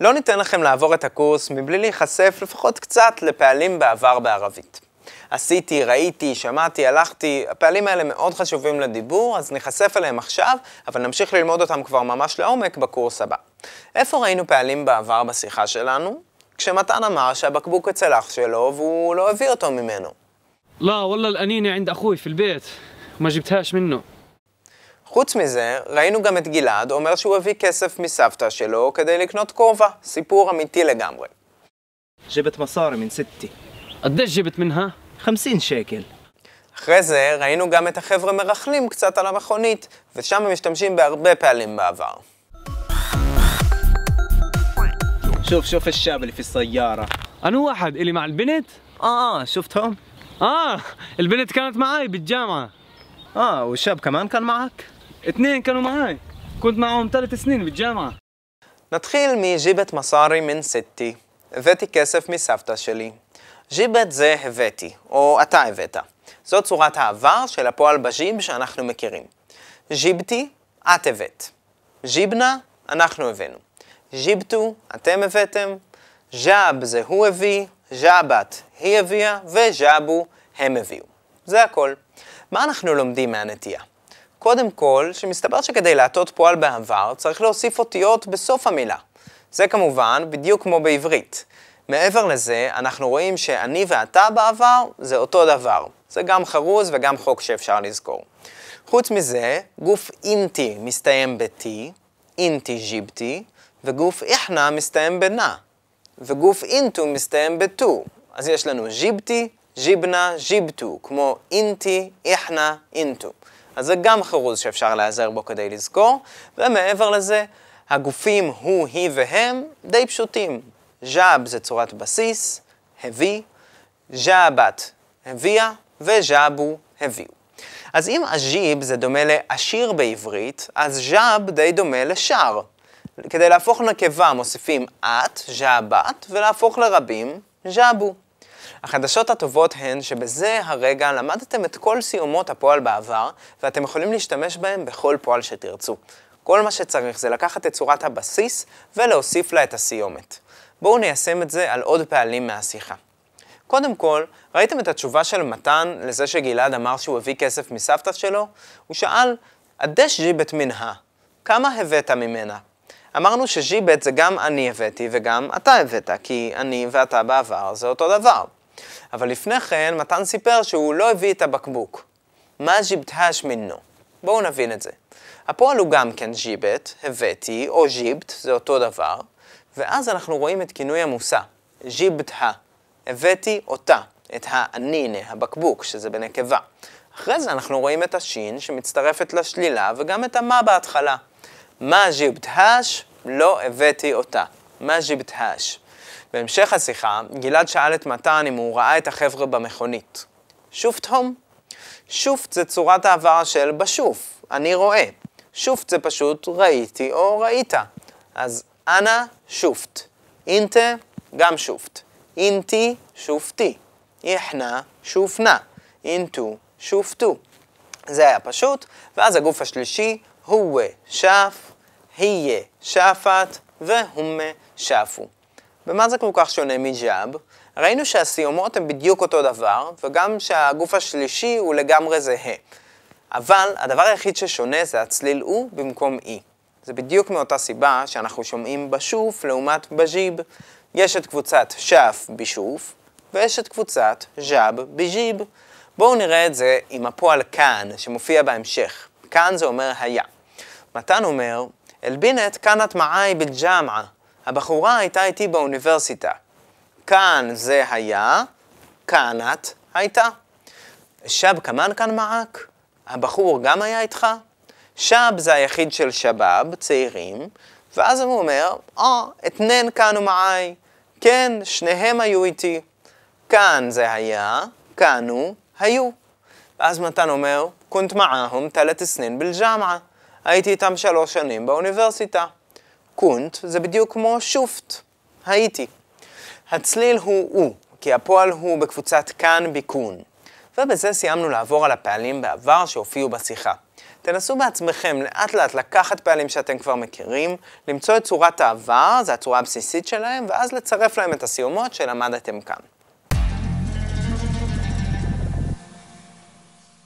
לא ניתן לכם לעבור את הקורס מבלי להיחשף לפחות קצת לפעלים בעבר בערבית. עשיתי, ראיתי, שמעתי, הלכתי, הפעלים האלה מאוד חשובים לדיבור, אז ניחשף אליהם עכשיו, אבל נמשיך ללמוד אותם כבר ממש לעומק בקורס הבא. איפה ראינו פעלים בעבר בשיחה שלנו? כשמתן אמר שהבקבוק אצל אח שלו והוא לא הביא אותו ממנו. לא, וואלה, אני נענד אחוי, פי מה ג'יבתהאש ממנו. חוץ מזה, ראינו גם את גלעד אומר שהוא הביא כסף מסבתא שלו כדי לקנות כובע, סיפור אמיתי לגמרי. جبت مصاري من ستي قديش جبت منها؟ خمسين شيكل אחרי זה ראינו גם את החבר'ה מרכלים קצת על המכונית, ושם הם משתמשים בהרבה פעלים בעבר. شوف شوف الشاب اللي في السيارة أنا واحد إلي مع البنت آه شفتهم؟ آه البنت كانت معي بالجامعة آه والشاب كمان كان معك؟ اثنين كانوا معي كنت معهم ثلاث سنين بالجامعة נתחיל מז'יבת מסארי מן סטי. הבאתי כסף מסבתא שלי. ז'יבת זה הבאתי, או אתה הבאת. זו צורת העבר של הפועל בז'יב שאנחנו מכירים. ז'יבתי, את הבאת. ז'יבנה, אנחנו הבאנו. ז'יבטו, אתם הבאתם. ז'אב זה הוא הביא, ז'אבת היא הביאה, וז'אבו הם הביאו. זה הכל. מה אנחנו לומדים מהנטייה? קודם כל, שמסתבר שכדי להטות פועל בעבר צריך להוסיף אותיות בסוף המילה. זה כמובן בדיוק כמו בעברית. מעבר לזה, אנחנו רואים שאני ואתה בעבר זה אותו דבר. זה גם חרוז וגם חוק שאפשר לזכור. חוץ מזה, גוף אינטי מסתיים ב-T, אינטי ז'יבטי, וגוף איחנה מסתיים ב-נא, וגוף אינטו מסתיים ב-טו. אז יש לנו ז'יבטי, ז'יבנה, ז'יבטו, כמו אינטי, איחנה, אינטו. אז זה גם חרוז שאפשר להיעזר בו כדי לזכור, ומעבר לזה, הגופים הוא, היא והם די פשוטים. ז'אב זה צורת בסיס, הביא, ז'אבת הביאה, וז'אבו הביאו. אז אם אג'יב זה דומה לעשיר בעברית, אז ז'אב די דומה לשר. כדי להפוך נקבה מוסיפים את, ז'אבת, ולהפוך לרבים, ז'אבו. החדשות הטובות הן שבזה הרגע למדתם את כל סיומות הפועל בעבר, ואתם יכולים להשתמש בהם בכל פועל שתרצו. כל מה שצריך זה לקחת את צורת הבסיס ולהוסיף לה את הסיומת. בואו ניישם את זה על עוד פעלים מהשיחה. קודם כל, ראיתם את התשובה של מתן לזה שגלעד אמר שהוא הביא כסף מסבתא שלו? הוא שאל, הדש ג'יבט מנהה, כמה הבאת ממנה? אמרנו שג'יבט זה גם אני הבאתי וגם אתה הבאת, כי אני ואתה בעבר זה אותו דבר. אבל לפני כן, מתן סיפר שהוא לא הביא את הבקבוק. מה ג'יבטהש מינו? בואו נבין את זה. הפועל הוא גם כן ג'יבט, הבאתי, או ג'יבט, זה אותו דבר, ואז אנחנו רואים את כינוי המושא, ג'יבטה. הבאתי אותה, את האנינה, הבקבוק, שזה בנקבה. אחרי זה אנחנו רואים את השין שמצטרפת לשלילה, וגם את המה בהתחלה. מה ג'יבטהש? לא הבאתי אותה. מה ג'יבטהש? בהמשך השיחה, גלעד שאל את מתן אם הוא ראה את החבר'ה במכונית. שופט הום. שופט זה צורת העבר של בשוף, אני רואה. שופט זה פשוט ראיתי או ראית. אז אנא שופט. אינטה, גם שופט. אינטי, שופטי. איחנה, שופנה. אינטו, שופטו. זה היה פשוט, ואז הגוף השלישי, הוא שף, היה שפת, והומה שפו. ומה זה כל כך שונה מג'אב? ראינו שהסיומות הן בדיוק אותו דבר, וגם שהגוף השלישי הוא לגמרי זהה. אבל הדבר היחיד ששונה זה הצליל הוא במקום אי. זה בדיוק מאותה סיבה שאנחנו שומעים בשוף לעומת בז'יב. יש את קבוצת שף בישוף, ויש את קבוצת ז'אב בז'יב. בואו נראה את זה עם הפועל כאן, שמופיע בהמשך. כאן זה אומר היה. מתן אומר, אלבינט כאנת מעאי בג'אמעה. הבחורה הייתה איתי באוניברסיטה. כאן זה היה, כאנת הייתה. שב כמן כאן מעק? הבחור גם היה איתך? שב זה היחיד של שבאב, צעירים, ואז הוא אומר, אה, אתנן כאן ומעי. כן, שניהם היו איתי. כאן זה היה, כאנו, היו. ואז מתן אומר, קונט מעהם תלת סנין בלג'אמעה. הייתי איתם שלוש שנים באוניברסיטה. קונט זה בדיוק כמו שופט, הייתי. הצליל הוא הוא, כי הפועל הוא בקבוצת כאן ביקון. ובזה סיימנו לעבור על הפעלים בעבר שהופיעו בשיחה. תנסו בעצמכם לאט לאט לקחת פעלים שאתם כבר מכירים, למצוא את צורת העבר, זו הצורה הבסיסית שלהם, ואז לצרף להם את הסיומות שלמדתם כאן.